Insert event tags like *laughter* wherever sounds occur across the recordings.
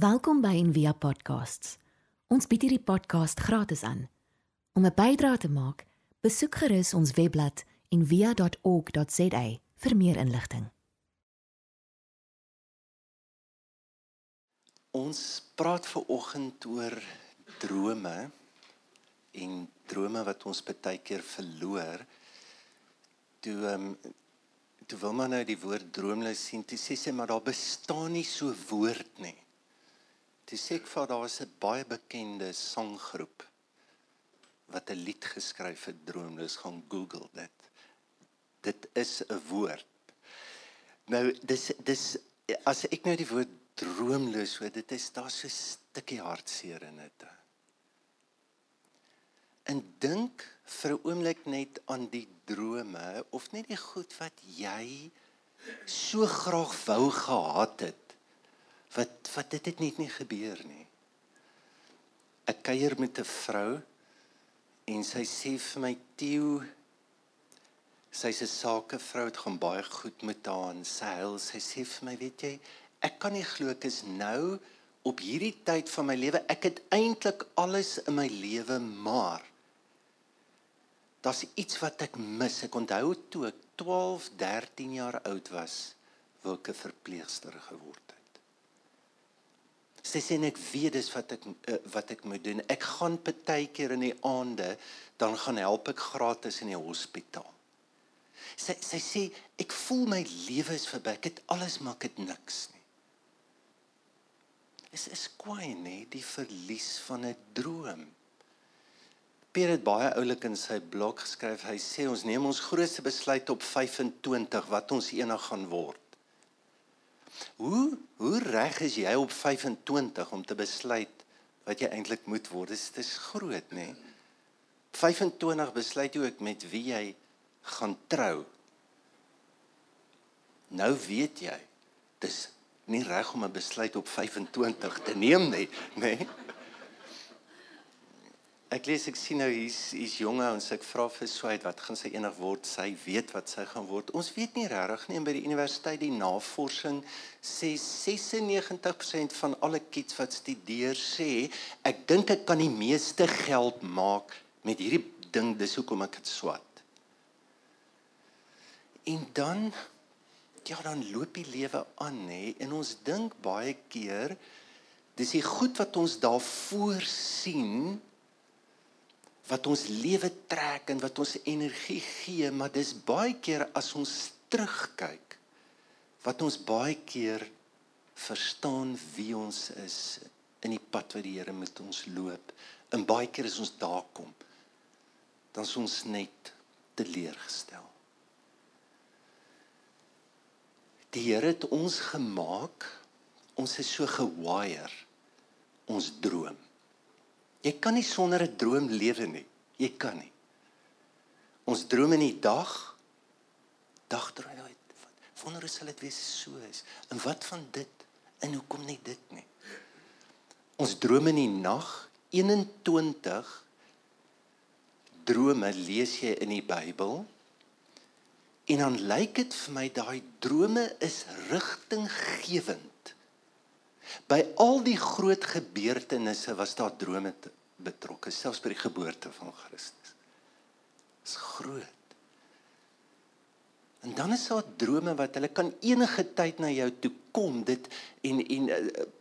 Welkom by Envia Podcasts. Ons bied hierdie podcast gratis aan. Om 'n bydrae te maak, besoek gerus ons webblad en via.org.za vir meer inligting. Ons praat ver oggend oor drome en drome wat ons baie keer verloor. Toe um, toe wil maar nou die woord droomlus sien. Toe sê sy maar daar bestaan nie so woord nie. Toe sê ek vir daar was 'n baie bekende sanggroep wat 'n lied geskryf het droomloos gaan Google dit. Dit is 'n woord. Nou dis dis as ek nou die woord droomloos hoor, dit is daar so 'n stukkie hartseer in dit. En dink vir 'n oomblik net aan die drome of net die goed wat jy so graag wou gehad het. Wat wat dit het net nie gebeur nie. Ek kuier met 'n vrou en sy sê vir my Tieu sy's 'n sakevrou het gaan baie goed met haar en sy huil sy sê vir my weet jy ek kan nie glo ek is nou op hierdie tyd van my lewe ek het eintlik alles in my lewe maar daar's iets wat ek mis ek onthou toe ek 12 13 jaar oud was wou ek 'n verpleegster geword Sy sê ek weet dis wat ek uh, wat ek moet doen. Ek gaan partykeer in die aande dan gaan help ek gratis in die hospitaal. Sy sy sê ek voel my lewe is verby. Ek het alles maar ek het niks nie. Dit is kwaai nê, die verlies van 'n droom. Pierre het baie oulik in sy blog geskryf. Hy sê ons neem ons grootste besluit op 25 wat ons eendag gaan word. Hoe hoe reg is jy op 25 om te besluit wat jy eintlik moet word? Dit is groot, nê? Nee? 25 besluit jy ook met wie jy gaan trou. Nou weet jy, dis nie reg om 'n besluit op 25 te neem nie, nê? Nee? Ek lees ek sien nou hier's hier's jong ouens ek vra vir Swyt wat gaan sy enig word? Sy weet wat sy gaan word. Ons weet nie regtig nie by die universiteit die navorsing sê 96% van alle kids wat studeer sê ek dink ek kan die meeste geld maak met hierdie ding dis hoekom ek dit swat. En dan ja dan loop die lewe aan nê en ons dink baie keer dis die goed wat ons daarvoor sien wat ons lewe trek en wat ons energie gee, maar dis baie keer as ons terugkyk wat ons baie keer verstaan wie ons is in die pad wat die Here met ons loop. En baie keer as ons daar kom, dan is ons net teleurgestel. Die Here het ons gemaak. Ons is so gewire. Ons droom. Jy kan nie sonder 'n droom lewe nie. Jy kan nie. Ons droom in die dag dagdroom jy wonder hoe sal dit wees so is. En wat van dit? En hoekom nie dit nie? Ons droom in die nag 21 drome lees jy in die Bybel. En dan lyk dit vir my daai drome is rigtinggewend. By al die groot gebeurtenisse was daar drome betrokke, selfs by die geboorte van Christus. Dit is groot. En dan is daar drome wat hulle kan enige tyd na jou toe kom. Dit en en uh,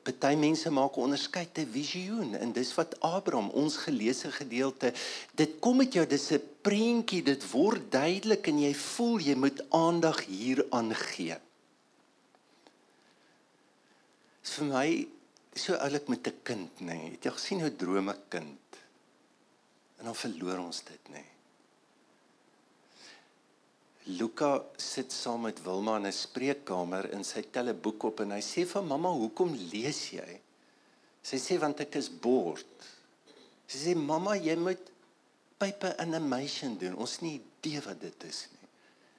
party mense maak 'n onderskeid te visioen en dis wat Abraham ons geleesde gedeelte dit kom met jou dis 'n prentjie dit word duidelik en jy voel jy moet aandag hieraan gee vir my so oulik met 'n kind nê. Nee. Het jy gesien hoe drome kind? En dan verloor ons dit nê. Nee. Luka sit saam met Wilma in 'n spreekkamer en sy tel 'n boek op en hy sê vir mamma, "Hoekom lees jy?" Sy sê want ek is bored. Sy sê, "Mamma, jy moet paper animation doen. Ons nie idee wat dit is nie."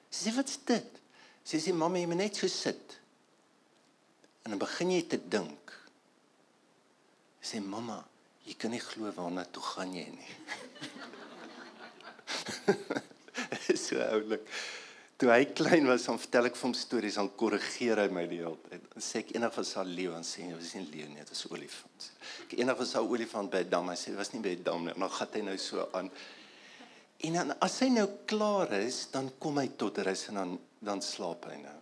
Sy sê, "Wat's dit?" Sy sê, "Mamma, jy moet net so sit." En dan begin jy te dink. Sê mamma, jy kan nie glo waarna toe gaan jy nie. *laughs* so oulik. toe hy klein was, dan vertel ek vir hom stories aan korrigeer hy my die hele tyd. Dan sê ek eendag was daar leeu en sê hy was nie leeu nie, dit was olifant. Ek eendag was daar olifant by 'n dam, hy sê dit was nie by 'n dam nie. En dan gaan hy nou so aan. En dan as hy nou klaar is, dan kom hy tot rus en dan dan slaap hy nou.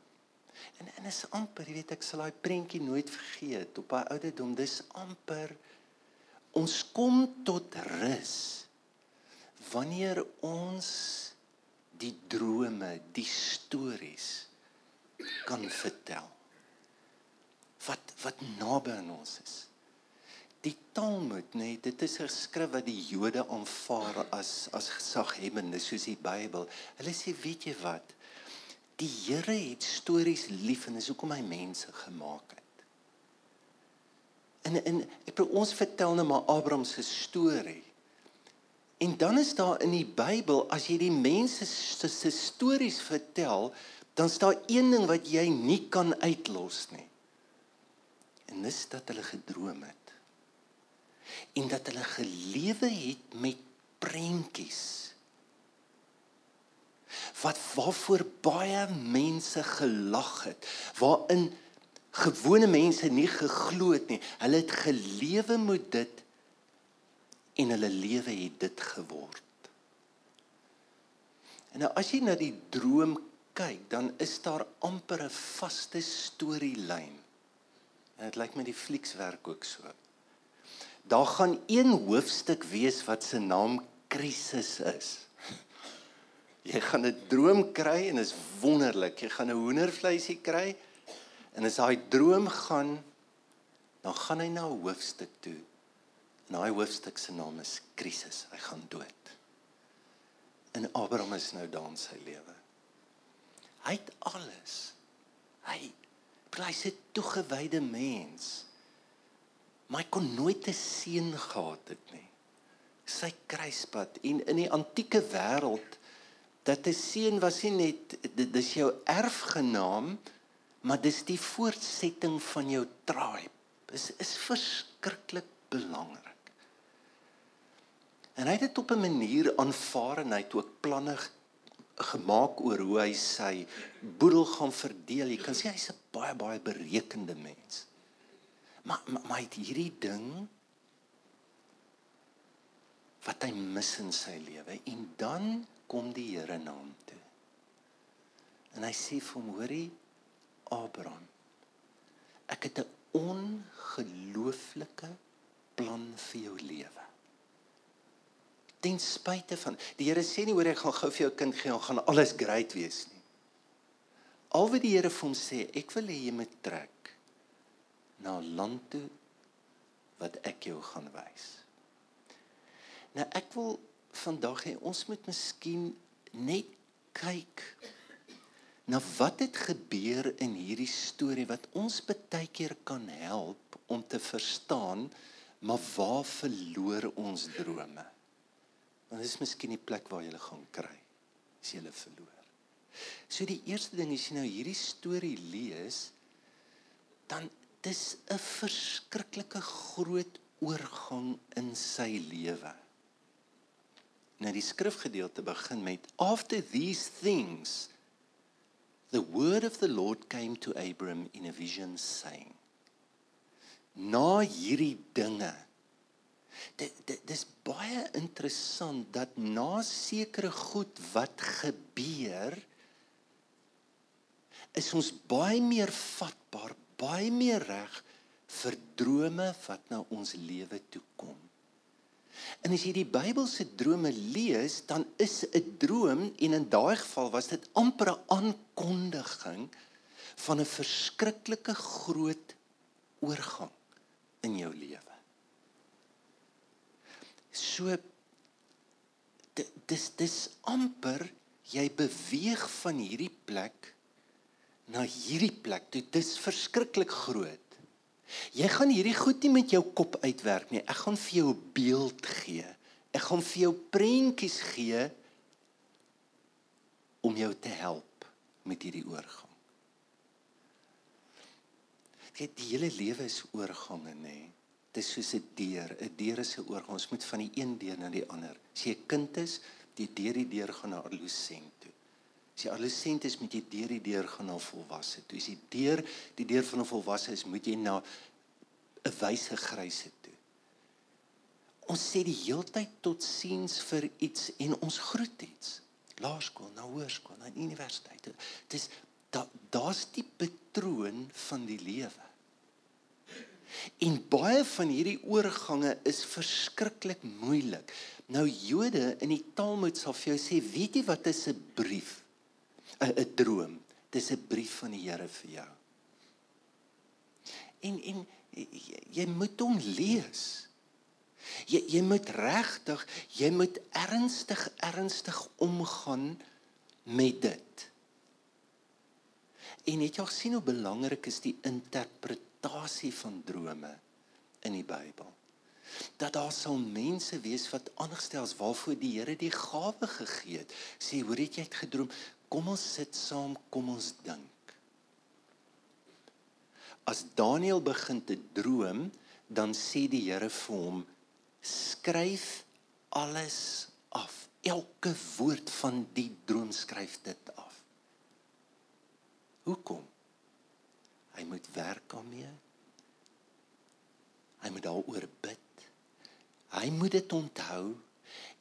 En en is amper, jy weet ek sal daai prentjie nooit vergeet op daai ouderdom. Dis amper ons kom tot rus wanneer ons die drome, die stories kan vertel. Wat wat naby aan ons is. Die Talmud, nee, dit is 'n skrif wat die Jode aanvaar as as gesaghebende soos die Bybel. Hulle sê, weet jy wat? Die Here het stories lief en dis hoekom hy mense gemaak het. En en ek bedoel ons vertel nou maar Abraham se storie. En dan is daar in die Bybel as jy die mense se se stories vertel, dan staan een ding wat jy nie kan uitlos nie. En dis dat hulle gedroom het. En dat hulle gelewe het met prentjies. Wat waarvoor baie mense gelag het, waarin gewone mense nie geglo het nie. Hulle het gelewe met dit en hulle lewe het dit geword. En nou as jy na die droom kyk, dan is daar amper 'n vaste storielyn. En dit lyk my die flieks werk ook so. Daar gaan een hoofstuk wees wat se naam krisis is. Jy gaan 'n droom kry en is wonderlik. Jy gaan 'n hoendervleisie kry en as daai droom gaan dan gaan hy na 'n hoofstuk toe En daai hoofstuk se naam is krisis. Hy gaan dood. En Abraham is nou daar in sy lewe. Hy het alles. Hy prys 'n toegewyde mens. Maar hy kon nooit 'n seun gehad het nie. Sy kruispad en in die antieke wêreld dat 'n seun was nie net dis jou erfgenaam, maar dis die voortsetting van jou tribe. Is is verskriklik belangrik. En hy het dit op 'n manier aanvaar en hy het ook planne gemaak oor hoe hy sy boedel gaan verdeel. Jy kan sê hy's 'n baie baie berekende mens. Maar maar, maar hy het hierdie ding wat hy mis in sy lewe en dan kom die Here na hom toe. En hy sê vir hom: "Hoorie Abraham, ek het 'n ongelooflike plan vir jou lewe." ten spyte van die Here sê nie hoor ek gaan gou vir jou kind gee gaan alles great wees nie. Al wat die Here vir hom sê, ek wil hê jy moet trek na 'n land toe wat ek jou gaan wys. Nou ek wil vandag hê ons moet miskien net kyk na wat het gebeur in hierdie storie wat ons baie keer kan help om te verstaan maar waar verloor ons drome? Want dit is miskien die plek waar jy hulle gaan kry as jy hulle verloor. So die eerste ding is jy nou hierdie storie lees dan dis 'n verskriklike groot oorgang in sy lewe. Nou die skrifgedeelte begin met after these things the word of the Lord came to Abram in a vision saying Na hierdie dinge dit, dit dis baie interessant dat na sekere goed wat gebeur is ons baie meer vatbaar, baie meer reg vir drome wat na ons lewe toe kom. En as jy die Bybelse drome lees, dan is 'n droom en in daai geval was dit amper 'n aankondiging van 'n verskriklike groot oorgang in jou lewe. So dis dis amper jy beweeg van hierdie plek na hierdie plek. Dit is verskriklik groot. Jy gaan hierdie goed nie met jou kop uitwerk nie. Ek gaan vir jou 'n beeld gee. Ek gaan vir jou prentjies gee om jou te help met hierdie oorgang. Dit die hele lewe is oorgange, nê? Dit is soos 'n deur. 'n Deur is 'n oorgang. Ons moet van die een deur na die ander. As jy 'n kind is, die deur die deur gaan na adolescent. As jy adolescent is, moet jy deur die deur gaan na volwasse. Toe as jy deur die deur van 'n volwasse is, moet jy na 'n wyse gryse toe. Ons sê die heeltyd tot siens vir iets en ons groet iets. Laerskool, na hoërskool, na universiteit. Dit is da daar's die patroon van die lewe. En baie van hierdie oorgange is verskriklik moeilik. Nou Jode in die Talmud sal vir jou sê, weet jy wat is 'n brief? 'n 'n droom. Dis 'n brief van die Here vir jou. En en jy, moet hom lees. Jy jy moet regtig, jy moet ernstig ernstig omgaan met dit. En het jy al sien hoe belangrik is die interpretasie van drome in die Bybel? Dat daar sal mense wees wat aangestel is waarvoor die Here die gawe gegee het. Sê, hoor het jy het gedroom? Kom ons sit saam, kom ons dink. As Daniël begin te droom, dan sê die Here vir hom: "Skryf alles af. Elke woord van die droom skryf dit af." Hoekom? Hy moet werk daarmee. Hy moet daaroor bid. Hy moet dit onthou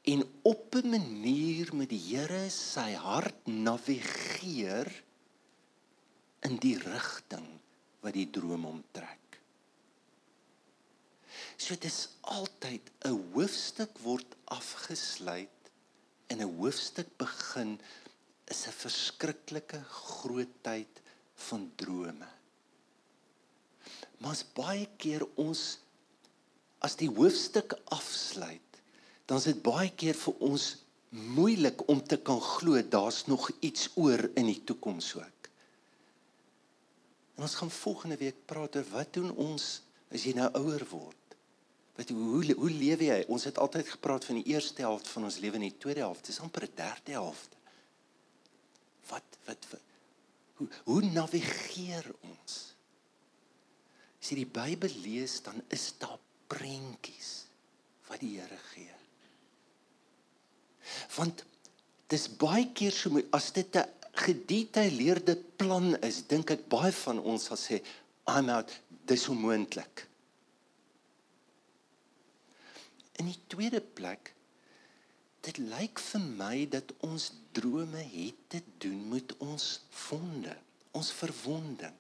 en op 'n manier met die Here sy hart navigeer in die rigting wat die droom hom trek. So dit is altyd 'n hoofstuk word afgesluit en 'n hoofstuk begin is 'n verskriklike groot tyd van drome. Maar baie keer ons as die hoofstuk afsluit dan is dit baie keer vir ons moeilik om te kan glo daar's nog iets oor in die toekoms ook. En ons gaan volgende week praat oor wat doen ons as jy nou ouer word? Wat hoe hoe lewe jy? Ons het altyd gepraat van die eerste helfte van ons lewe en die tweede helfte, dis amper 'n derde helfte. Wat wat, wat hoe hoe navigeer ons? As jy die Bybel lees, dan is daar prentjies wat die Here gee. Want dis baie keer so as dit 'n gedetailleerde plan is, dink ek baie van ons sal sê I'm out, dis onmoontlik. In die tweede plek dit lyk vir my dat ons drome het te doen met ons vonde, ons verwonding.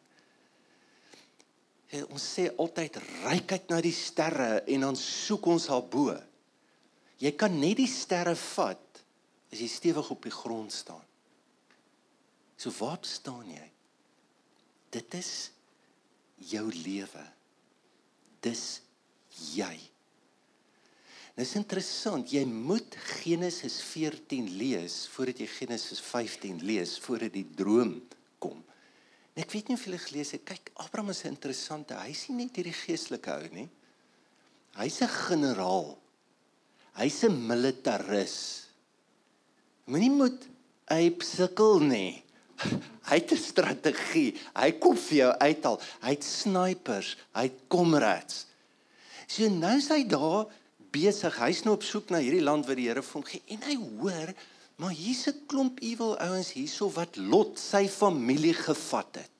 Ja, ons sê altyd ryk uit na die sterre en dan soek ons al bo. Jy kan net die sterre vat as jy stewig op die grond staan. So waar staan jy? Dit is jou lewe. Dis jy. Dit is interessant, jy moet Genesis 14 lees voordat jy Genesis 15 lees voordat die droom kom. En ek weet nie of julle gelees het, kyk, Abraham is 'n interessante, hy's nie net hierdie geestelike ou nie. Hy's 'n generaal. Hy's 'n militaris. Moenie moet hy sukkel nie. *laughs* Hy het 'n strategie. Hy kom vir jou uithaal. Hy het snipers, hy het komrades. So nou is hy daar besig. Hy's nou op soek na hierdie land wat die Here vir hom gee en hy hoor maar hier's 'n klomp ewel ouens hierso wat Lot sy familie gevat het.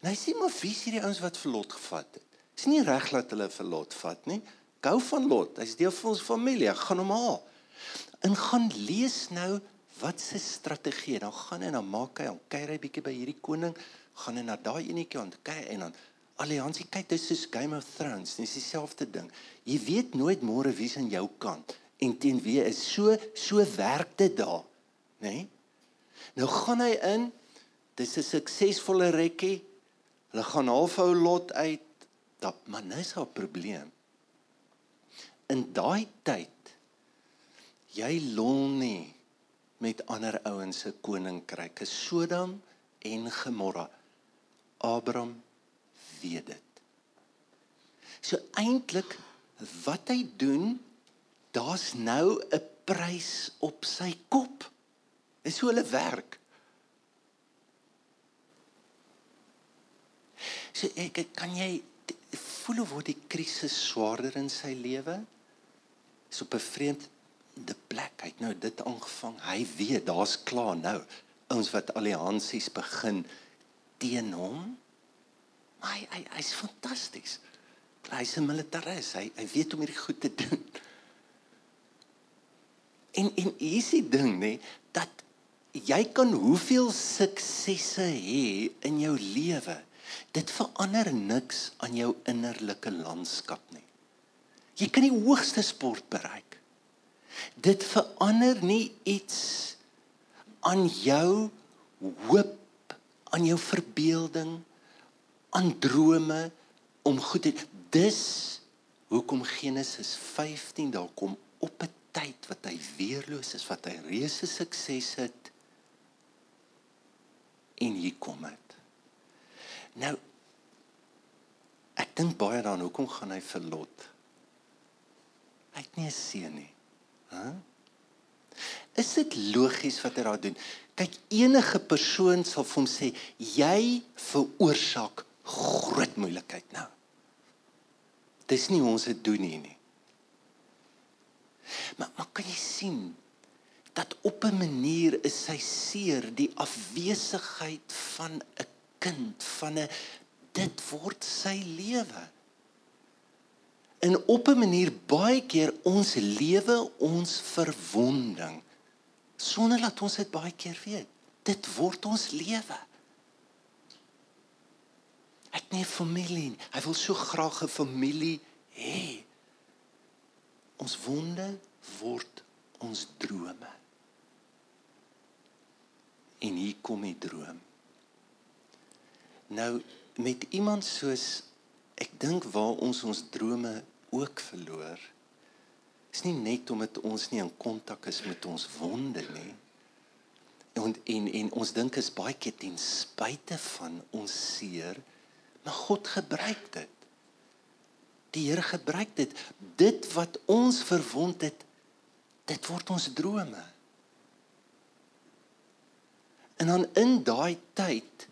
En hy sê maar wie is hierdie ouens wat vir Lot gevat het? Dis nie reg dat hulle vir Lot vat nie hou van Lot. Hy's deel van ons familie. Ek gaan hom haal. En gaan lees nou wat se strategie. Dan gaan hy dan maak hy, kyk hy bietjie by hierdie koning, gaan hy na daai enetjie en kyk en dan alliansie kyk dis soos Game of Thrones. Dis dieselfde ding. Jy weet nooit môre wie's aan jou kant en teen wie is so so werk dit daar, né? Nee? Nou gaan hy in. Dis 'n suksesvolle rekkie. Hulle gaan halfhou lot uit. Dat maar nou is daar 'n probleem in daai tyd jy lol nie met ander ouens se koninkryke. Sodom en Gomorra. Abraham weet dit. So eintlik wat hy doen daar's nou 'n prys op sy kop. Is hoe hulle werk. So ek kan jy voel hoe word die krisis swaarder in sy lewe is op 'n vreemde plek. Hy het nou dit aangevang. Hy weet daar's klaar nou. ouens wat alliansies begin teen hom. Maar hy hy hy's fantasties. Hy's 'n militaris. Hy hy weet hoe om hierdie goed te doen. En en hier's die ding nê dat jy kan hoeveel suksesse hê in jou lewe. Dit verander niks aan jou innerlike landskap nie. Jy kan die hoogste sport bereik. Dit verander nie iets aan jou hoop, aan jou verbeelding, aan drome om goed te dis hoekom Genesis 15 daar kom op 'n tyd wat hy weerloos is, wat hy reuse sukses het en hier kom dit. Nou ek dink baie daaraan hoekom gaan hy vir Lot? Hy het nie 'n seun nie. Hæ? Huh? Is dit logies wat hy daar doen? Kyk, enige persoon sal vir hom sê jy veroorsaak groot moeilikheid nou. Dis nie ons dit doen nie. Maar maar kan jy sien dat op 'n manier is sy seer die afwesigheid van 'n kind van 'n dit word sy lewe. En op 'n manier baie keer ons lewe ons verwonding sonder dat ons dit baie keer weet. Dit word ons lewe. Ek nie familie nie. Hy wil so graag 'n familie hê. Ons wonde word ons drome. En hier kom die droom. Nou met iemand soos ek dink waar ons ons drome ook verloor is nie net omdat ons nie in kontak is met ons wonde nie. En en en ons dink is baie keer ten spyte van ons seer, maar God gebruik dit. Die Here gebruik dit. Dit wat ons verwond het, dit word ons drome. En dan in daai tyd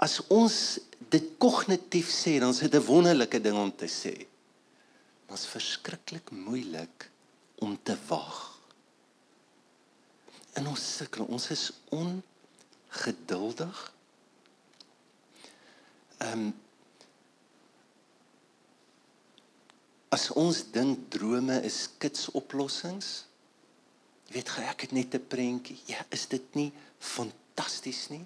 as ons dit kognitief sê, dan is dit 'n wonderlike ding om te sê. Maar dit is verskriklik moeilik om te wag. En ons sukkel, ons is ongeduldig. Ehm um, As ons dink drome is kitsoplossings, jy weet ek het net 'n prentjie. Ja, is dit nie fantasties nie?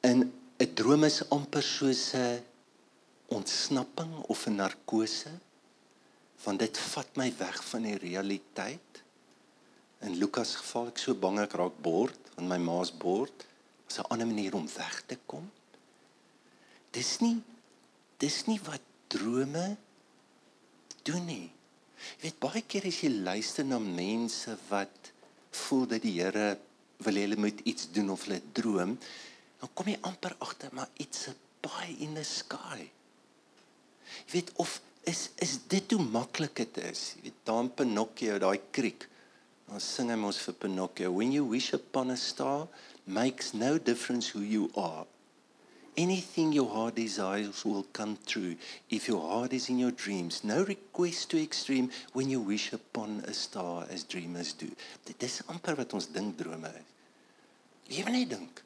En 'n droom is amper soos 'n ontsnapping of 'n narkose want dit vat my weg van die realiteit. In Lukas geval ek so bang ek raak bord, want my ma's bord. Was 'n ander manier om weg te kom. Dis nie dis nie wat drome doen nie. Jy weet baie keer as jy luister na mense wat voel dat die Here wil hê hulle moet iets doen of hulle droom, dan kom jy amper agter maar iets a pie in the sky. Jy weet of is is dit hoe maklik dit is. Jy weet daar in Pinocchio, daai kriek. Dan sing hy mos vir Pinocchio, when you wish upon a star makes no difference who you are. Anything your heart desires will come true. If your heart is in your dreams, no request too extreme when you wish upon a star as dreamers do. Dit is amper wat ons dink drome is. Moet net dink.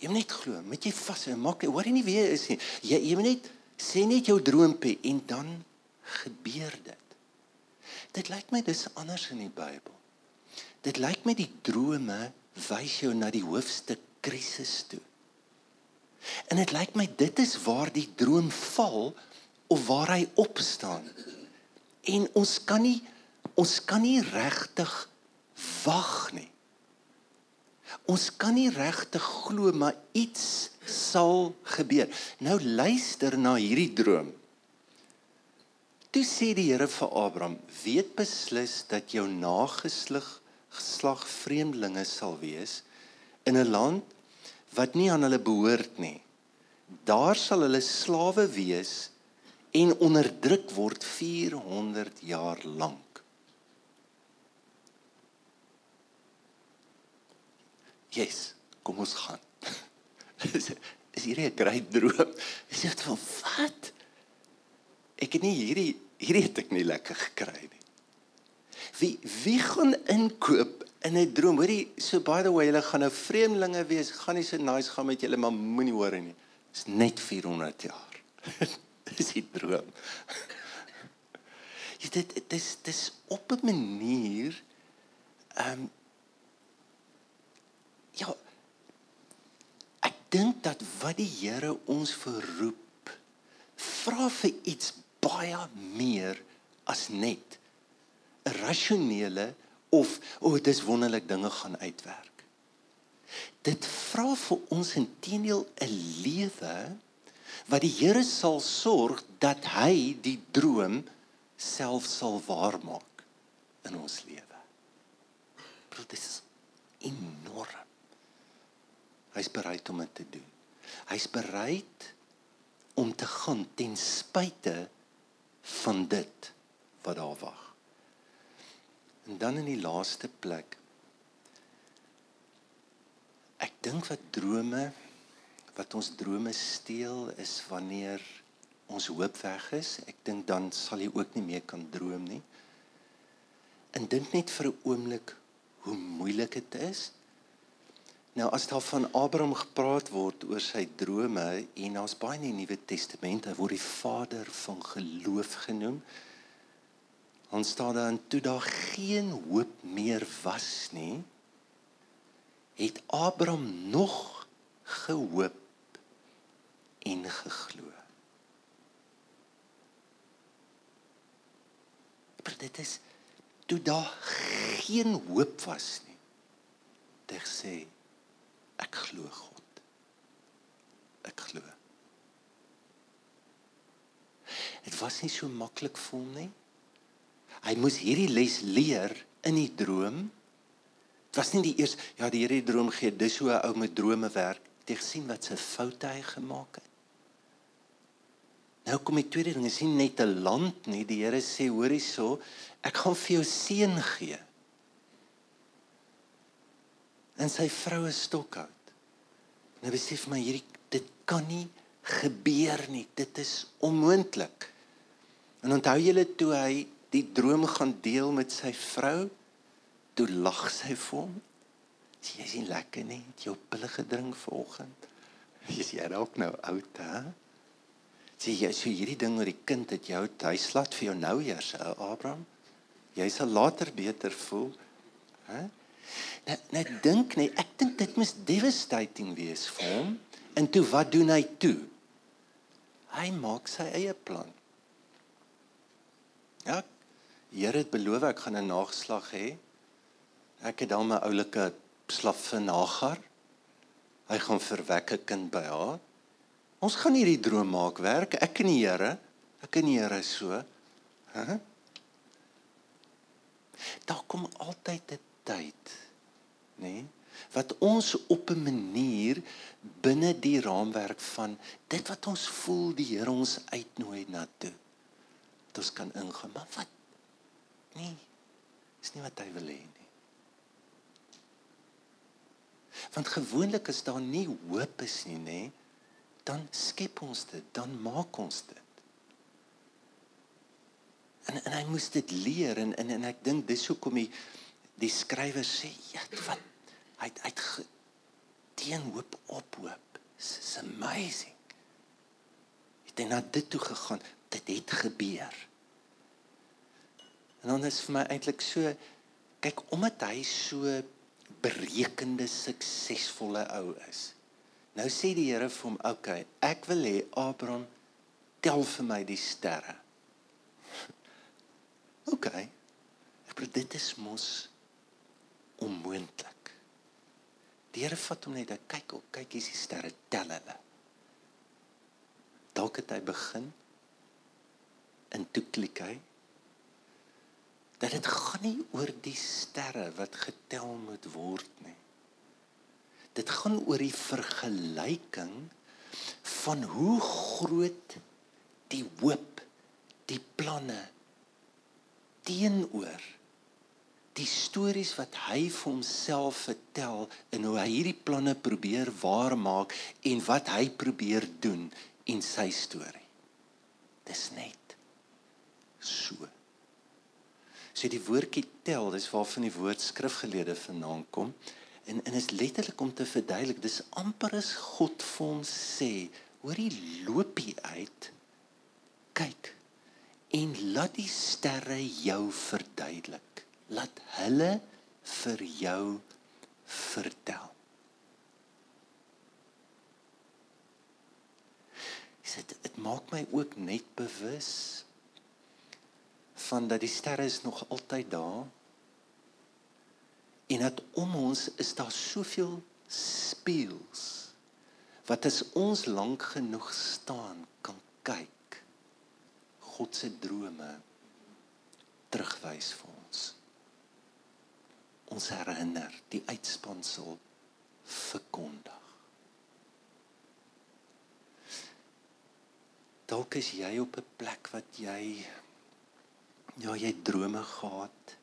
Jy moet net glo, moet jy vas en maak, hoor jy nie wie is nie. Jy jy moet net sê net jou droompie en dan gebeur dit. Dit lyk my dis anders in die Bybel. Dit lyk my die drome wys jou na die hoofstuk krisis toe. En dit lyk my dit is waar die droom val of waar hy opstaan. En ons kan nie ons kan nie regtig wag nie. Ons kan nie regtig glo maar iets sal gebeur. Nou luister na hierdie droom. Toe sê die Here vir Abraham: "Weet beslis dat jou nageslag geslag vreemdelinge sal wees in 'n land wat nie aan hulle behoort nie. Daar sal hulle slawe wees en onderdruk word 400 jaar lank. Yes, kom ons gaan. *laughs* is hierdie 'n groot droom? Is dit van wat? Ek het nie hierdie hierdie het ek nie lekker gekry nie. Wie wie gaan inkoop in 'n droom. Hoorie, so by the way, julle gaan nou vreemdelinge wees. Gaan nie so nice gaan met julle, maar moenie hoor nie. Dis net 400 jaar. *laughs* dis die droom. *laughs* Jy dit dis dis op 'n manier ehm um, ja ek dink dat wat die Here ons verroep vra vir iets baie meer as net 'n rasionele of o, oh, dis wonderlik dinge gaan uitwerk. Dit vra vir ons intedeel 'n lewe wat die Here sal sorg dat hy die droom self sal waarmaak in ons lewe. Dit is enorm. Hy's bereid om dit te doen. Hy's bereid om te gaan ten spyte van dit wat daar wag. En dan in die laaste plek ek dink wat drome wat ons drome steel is wanneer ons hoop weg is. Ek dink dan sal jy ook nie meer kan droom nie. En dink net vir 'n oomblik hoe moeilik dit is. Nou as daar van Abraham gepraat word oor sy drome en daar's baie in die Nuwe Testament, word die vader van geloof genoem. Ons staan daar en toe daar geen hoop meer was nie, het Abraham nog gehoop en geglo. Maar dit is toe daar geen hoop was nie. Dit sê ek glo God. Ek glo. Dit was nie so maklik vir hom nie. Hy moes hierdie les leer in die droom. Dit was nie die eers ja die Here die droom gee, dis hoe 'n ou met drome werk. Jy gesien wat se foute hy gemaak het. Nou kom die tweede ding, is nie net 'n land nie. Die Here sê hoor hierso, ek gaan vir jou seën gee. En sy vroue stokhout. Nou besef my hierdie dit kan nie gebeur nie. Dit is onmoontlik. En onthou julle toe hy die droom gaan deel met sy vrou, toe lag sy vir hom. Sy is nie lekker nie. Het jy op pille gedrink vanoggend? *laughs* Is jy dalk nou oud, hè? Sê jy so hierdie ding oor die kind het jou huislat vir jou nou eers, Abraham? Jy sal later beter voel. Hè? Net net dink net, ek dink dit moet devastating wees vir hom. En toe wat doen hy toe? Hy maak sy eie plan. Ja. Here het beloof ek gaan 'n nageslag hê. Ek het dan my oulike slaaf Nagar. Hy gaan verwek 'n kind by haar. Ons gaan hierdie droom maak werk. Ek en die Here. Ek en die Here so. Hæ? Daar kom altyd 'n tyd, nê, nee, wat ons op 'n manier binne die raamwerk van dit wat ons voel die Here ons uitnooi na toe. Dat ons kan ingaan. Maar wat? Nee. Is nie wat hy wil hê nie. Want gewoonlik is daar nie hoop is nie, nê? Dan skep ons dit, dan maak ons dit. En en hy moes dit leer en en, en ek dink dis hoekom die die skrywer sê, ja, wat hy hy teen hoop op hoop. It's amazing. Het hy na dit toe gegaan, dit het gebeur. En dan is vir my eintlik so kyk omdat hy so berekende suksesvolle ou is. Nou sê die Here vir hom, "Oké, okay, ek wil hê Abraham tel vir my die sterre." *laughs* Okay. Ek bedoel dit is mos onmoontlik. Die Here vat hom net, kyk op, kyk hier's die sterre, tel hulle. Dalk het hy begin en toe klik hy dat dit gaan nie oor die sterre wat getel moet word nie dit gaan oor die vergelyking van hoe groot die hoop, die planne teenoor die stories wat hy vir homself vertel en hoe hy hierdie planne probeer waarmaak en wat hy probeer doen in sy storie. Dis net so. So die woordjie tel, dis waarvan die woord skrifgeleerde vandaan kom. En en is letterlik om te verduidelik, dis amper as God vir ons sê, hoorie loopie uit. Kyk en laat die sterre jou verduidelik. Laat hulle vir jou vertel. Dit dit maak my ook net bewus van dat die sterre is nog altyd daar en dat om ons is daar soveel spieëls wat as ons lank genoeg staan kan kyk God se drome terugwys vir ons ons herinner die uitspansel verkondig dalk is jy op 'n plek wat jy ja jy drome gehad.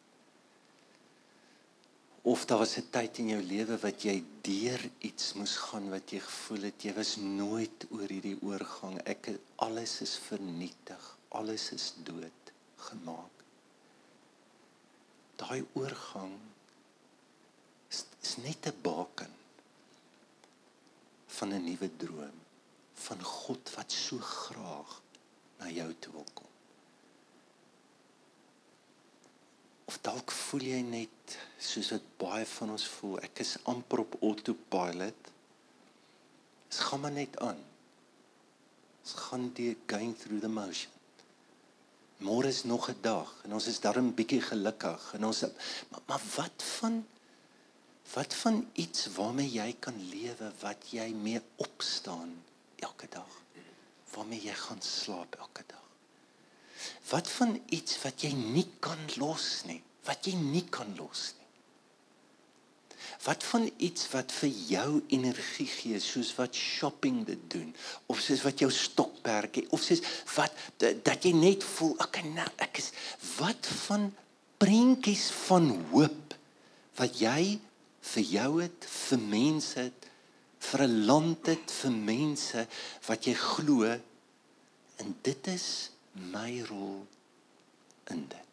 Of daar was 'n tyd in jou lewe wat jy deur iets moes gaan wat jy gevoel het jy was nooit oor hierdie oorgang. Ek alles is vernietig alles is dood gemaak daai oorgang is, net 'n baken van 'n nuwe droom van God wat so graag na jou toe wil kom. Of dalk voel jy net soos wat baie van ons voel ek is amper op autopilot. Dit gaan maar net aan. Dit gaan die going through the motion. Môre is nog 'n dag en ons is darm bietjie gelukkig en ons maar, maar wat van wat van iets waarmee jy kan lewe wat jy mee opstaan elke dag? Waarmee jy gaan slaap elke dag? Wat van iets wat jy nie kan los nie, wat jy nie kan los nie. Wat van iets wat vir jou energie gee, soos wat shopping dit doen, of soos wat jou stokperdjie, of soos wat dat jy net voel, ek nou, ek is wat van prentjies van hoop wat jy vir jou het, vir mense het, vir 'n land het, vir mense wat jy glo en dit is my rol in dit.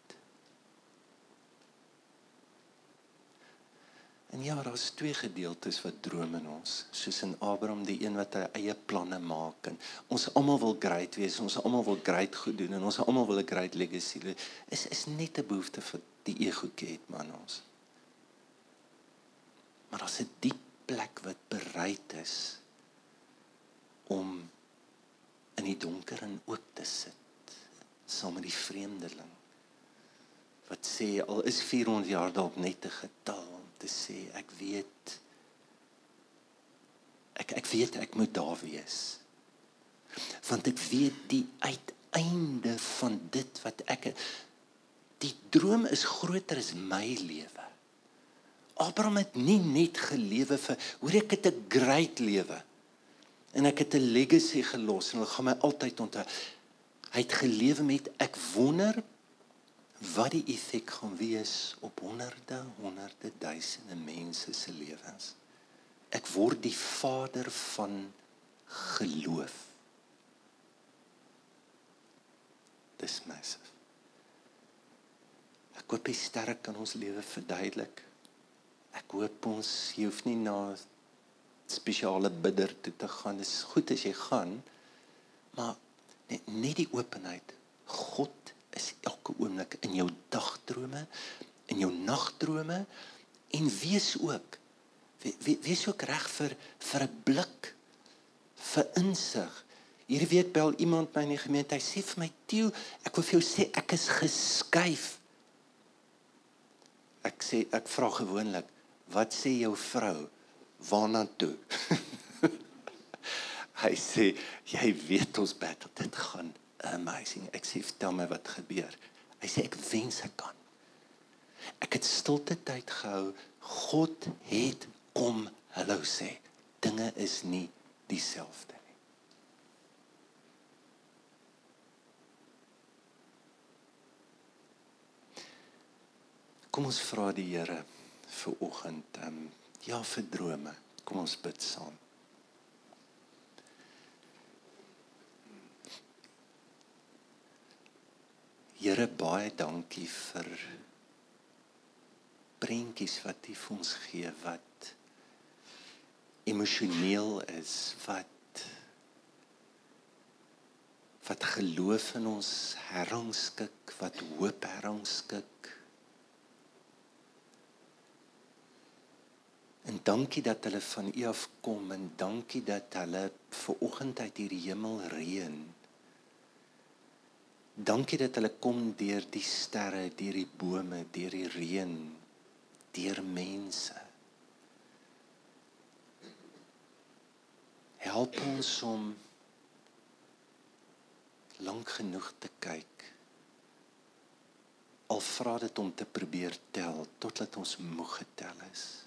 En ja, daar's twee gedeeltes wat droom in ons, soos in Abraham, die een wat hy eie planne maak en ons almal wil great wees, ons almal wil great goed doen en ons almal wil 'n great legacy hê. Is is net 'n behoefte vir die ego het man ons. Maar daar's 'n diep plek wat bereid is om in die donker en oop te sit saam met die vreemdeling wat sê al is 400 jaar dalk net 'n getal om te sê ek weet ek ek weet ek moet daar wees. Want ek weet die uiteinde van dit wat ek die droom is groter as my lewe Abraham het nie net gelewe vir hoor ek het 'n great lewe en ek het 'n legacy gelos en hulle gaan my altyd onthou Hy het gelewe met ek wonder wat die effek gaan wees op honderde, honderde duisende mense se lewens. Ek word die vader van geloof. Dis massive. Ek hoop die sterre kan ons lewe verduidelik. Ek hoop ons jy hoef nie na spesiale bidder toe te gaan. Dis goed as jy gaan, maar net, net die openheid. God is elke oomblik in jou dagdrome, in jou nagdrome en wees ook wees ook reg vir vir 'n blik vir insig. Hierdie week bel iemand my in die gemeente. Hy sê vir my, "Tieu, ek wil vir jou sê ek is geskuif." Ek sê ek vra gewoonlik, "Wat sê jou vrou? Waarna toe?" *laughs* hy sê jy weet ons battle dit gaan amazing. Ek sê vertel my wat gebeur. Hy sê ek wens ek kan. Ek het stilte tyd gehou. God het kom hallo sê. Dinge is nie dieselfde nie. Kom ons vra die Here vir oggend um, ja vir drome kom ons bid saam Here baie dankie vir prentjies wat U vir ons gee wat emosioneel is, wat wat geloof in ons herrangskik, wat hoop herrangskik. En dankie dat hulle van U af kom en dankie dat hulle ver oggend uit hierdie hemel reën. Dankie dat hulle kom deur die sterre, deur die bome, deur die reën, deur mense. Help ons om lank genoeg te kyk. Al vra dit om te probeer tel totdat ons moeg getel is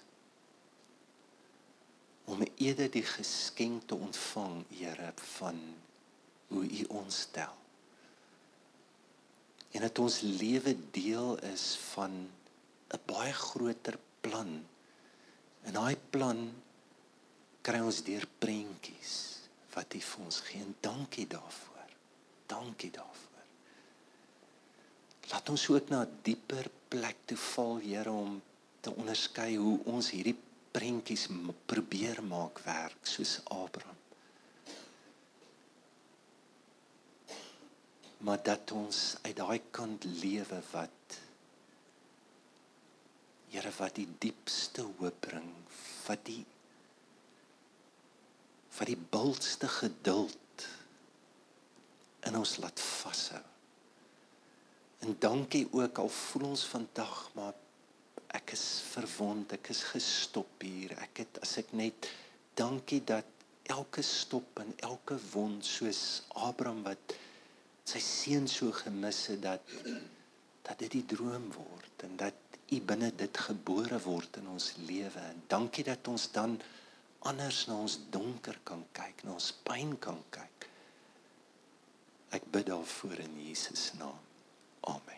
om eerder die geskenk te ontvang, Here, van hoe U ons stel. En dat ons lewe deel is van 'n baie groter plan. En daai plan kry ons deur prentjies wat U vir ons gee. En dankie daarvoor. Dankie daarvoor. Laat ons ook na 'n dieper plek toe val, Here, om te onderskei hoe ons hierdie prentjies probeer maak werk soos Abraham. Maar dat ons uit daai kant lewe wat Here wat die diepste hoop bring, wat die wat die bultste geduld in ons laat vashou. En dankie ook al voel ons vandag maar ek is verwond, ek is gestop hier. Ek het as ek net dankie dat elke stop en elke wond soos Abraham wat sy seun so gemis het dat dat dit die droom word en dat u binne dit gebore word in ons lewe. En dankie dat ons dan anders na ons donker kan kyk, na ons pyn kan kyk. Ek bid daarvoor in Jesus naam. Amen.